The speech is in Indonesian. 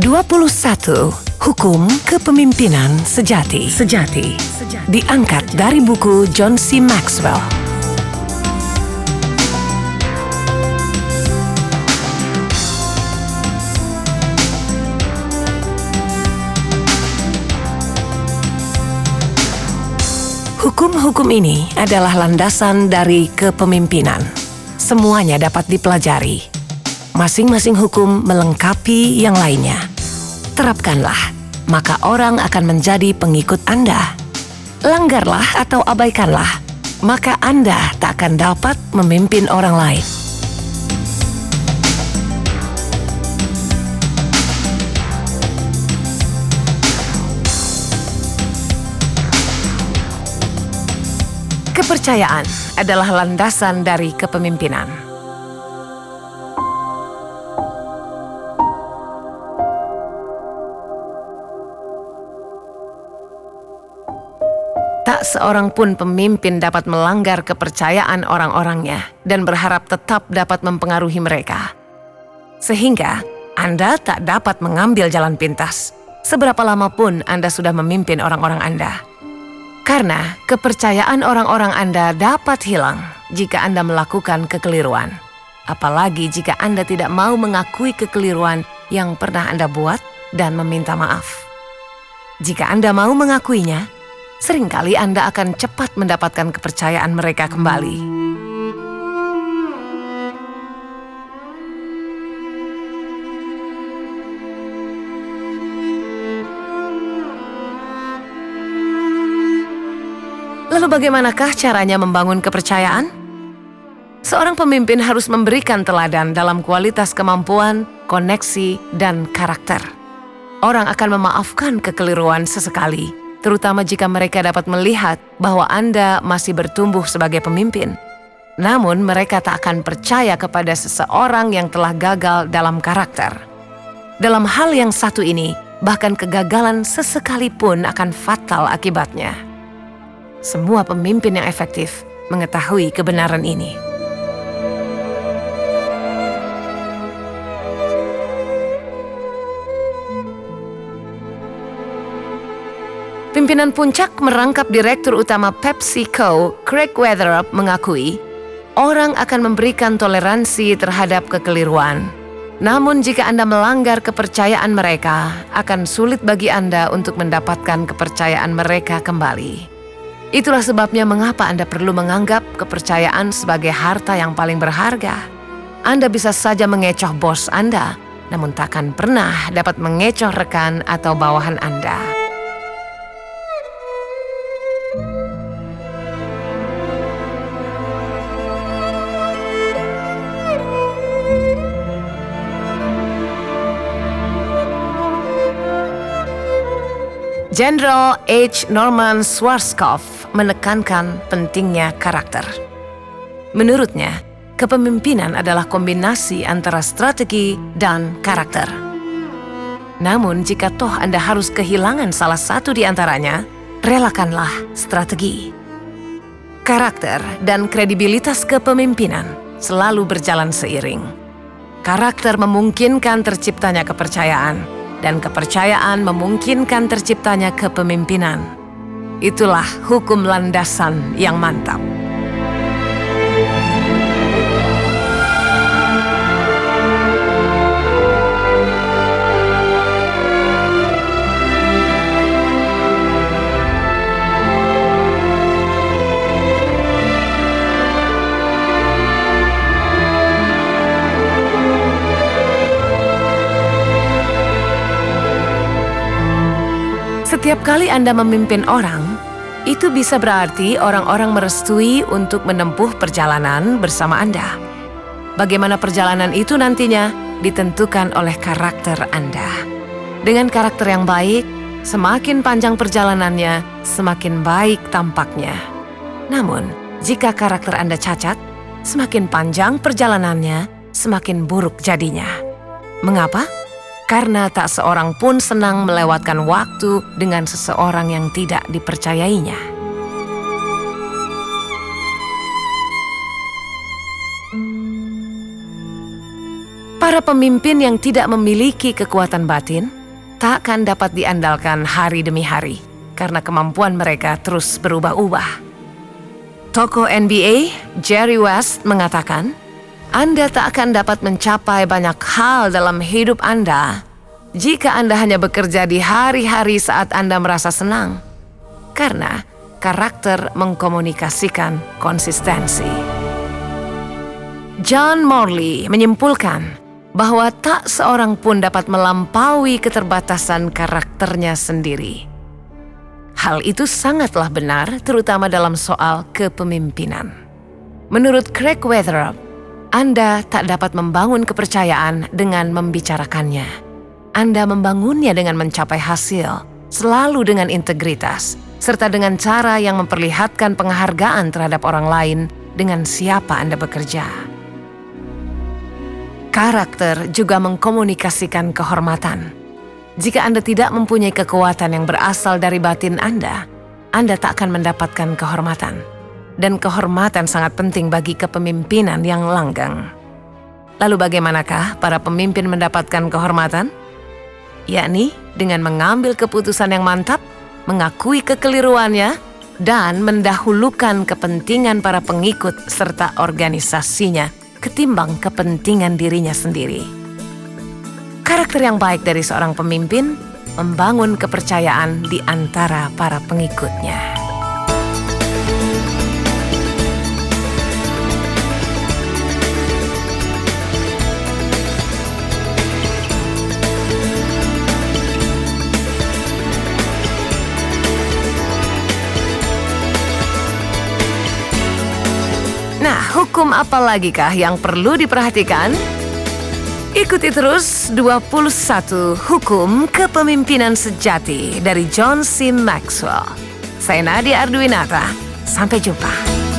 21. Hukum Kepemimpinan Sejati. Sejati. Diangkat dari buku John C. Maxwell. Hukum-hukum ini adalah landasan dari kepemimpinan. Semuanya dapat dipelajari. Masing-masing hukum melengkapi yang lainnya. Terapkanlah, maka orang akan menjadi pengikut Anda. Langgarlah atau abaikanlah, maka Anda tak akan dapat memimpin orang lain. Kepercayaan adalah landasan dari kepemimpinan. Tak seorang pun pemimpin dapat melanggar kepercayaan orang-orangnya dan berharap tetap dapat mempengaruhi mereka. Sehingga Anda tak dapat mengambil jalan pintas, seberapa lama pun Anda sudah memimpin orang-orang Anda. Karena kepercayaan orang-orang Anda dapat hilang jika Anda melakukan kekeliruan. Apalagi jika Anda tidak mau mengakui kekeliruan yang pernah Anda buat dan meminta maaf. Jika Anda mau mengakuinya, sering kali Anda akan cepat mendapatkan kepercayaan mereka kembali. Lalu bagaimanakah caranya membangun kepercayaan? Seorang pemimpin harus memberikan teladan dalam kualitas kemampuan, koneksi, dan karakter. Orang akan memaafkan kekeliruan sesekali, terutama jika mereka dapat melihat bahwa Anda masih bertumbuh sebagai pemimpin. Namun mereka tak akan percaya kepada seseorang yang telah gagal dalam karakter. Dalam hal yang satu ini, bahkan kegagalan sesekalipun akan fatal akibatnya. Semua pemimpin yang efektif mengetahui kebenaran ini. Pimpinan puncak merangkap Direktur Utama PepsiCo, Craig Weatherup mengakui, orang akan memberikan toleransi terhadap kekeliruan. Namun jika Anda melanggar kepercayaan mereka, akan sulit bagi Anda untuk mendapatkan kepercayaan mereka kembali. Itulah sebabnya mengapa Anda perlu menganggap kepercayaan sebagai harta yang paling berharga. Anda bisa saja mengecoh bos Anda, namun takkan pernah dapat mengecoh rekan atau bawahan Anda. Jenderal H. Norman Schwarzkopf menekankan pentingnya karakter. Menurutnya, kepemimpinan adalah kombinasi antara strategi dan karakter. Namun, jika toh Anda harus kehilangan salah satu di antaranya, relakanlah strategi. Karakter dan kredibilitas kepemimpinan selalu berjalan seiring. Karakter memungkinkan terciptanya kepercayaan dan kepercayaan memungkinkan terciptanya kepemimpinan. Itulah hukum landasan yang mantap. Setiap kali Anda memimpin orang, itu bisa berarti orang-orang merestui untuk menempuh perjalanan bersama Anda. Bagaimana perjalanan itu nantinya ditentukan oleh karakter Anda. Dengan karakter yang baik, semakin panjang perjalanannya, semakin baik tampaknya. Namun, jika karakter Anda cacat, semakin panjang perjalanannya, semakin buruk jadinya. Mengapa? Karena tak seorang pun senang melewatkan waktu dengan seseorang yang tidak dipercayainya. Para pemimpin yang tidak memiliki kekuatan batin tak akan dapat diandalkan hari demi hari karena kemampuan mereka terus berubah-ubah. Toko NBA Jerry West mengatakan, Anda tak akan dapat mencapai banyak hal dalam hidup Anda jika Anda hanya bekerja di hari-hari saat Anda merasa senang, karena karakter mengkomunikasikan konsistensi. John Morley menyimpulkan bahwa tak seorang pun dapat melampaui keterbatasan karakternya sendiri. Hal itu sangatlah benar, terutama dalam soal kepemimpinan. Menurut Craig Weatherup, Anda tak dapat membangun kepercayaan dengan membicarakannya. Anda membangunnya dengan mencapai hasil, selalu dengan integritas, serta dengan cara yang memperlihatkan penghargaan terhadap orang lain dengan siapa Anda bekerja. Karakter juga mengkomunikasikan kehormatan. Jika Anda tidak mempunyai kekuatan yang berasal dari batin Anda, Anda tak akan mendapatkan kehormatan. Dan kehormatan sangat penting bagi kepemimpinan yang langgang. Lalu bagaimanakah para pemimpin mendapatkan kehormatan? Yakni dengan mengambil keputusan yang mantap, mengakui kekeliruannya, dan mendahulukan kepentingan para pengikut serta organisasinya ketimbang kepentingan dirinya sendiri. Karakter yang baik dari seorang pemimpin membangun kepercayaan di antara para pengikutnya. Hukum apa lagi kah yang perlu diperhatikan? Ikuti terus 21 Hukum Kepemimpinan Sejati dari John C. Maxwell. Saya Nadia Arduinata. Sampai jumpa.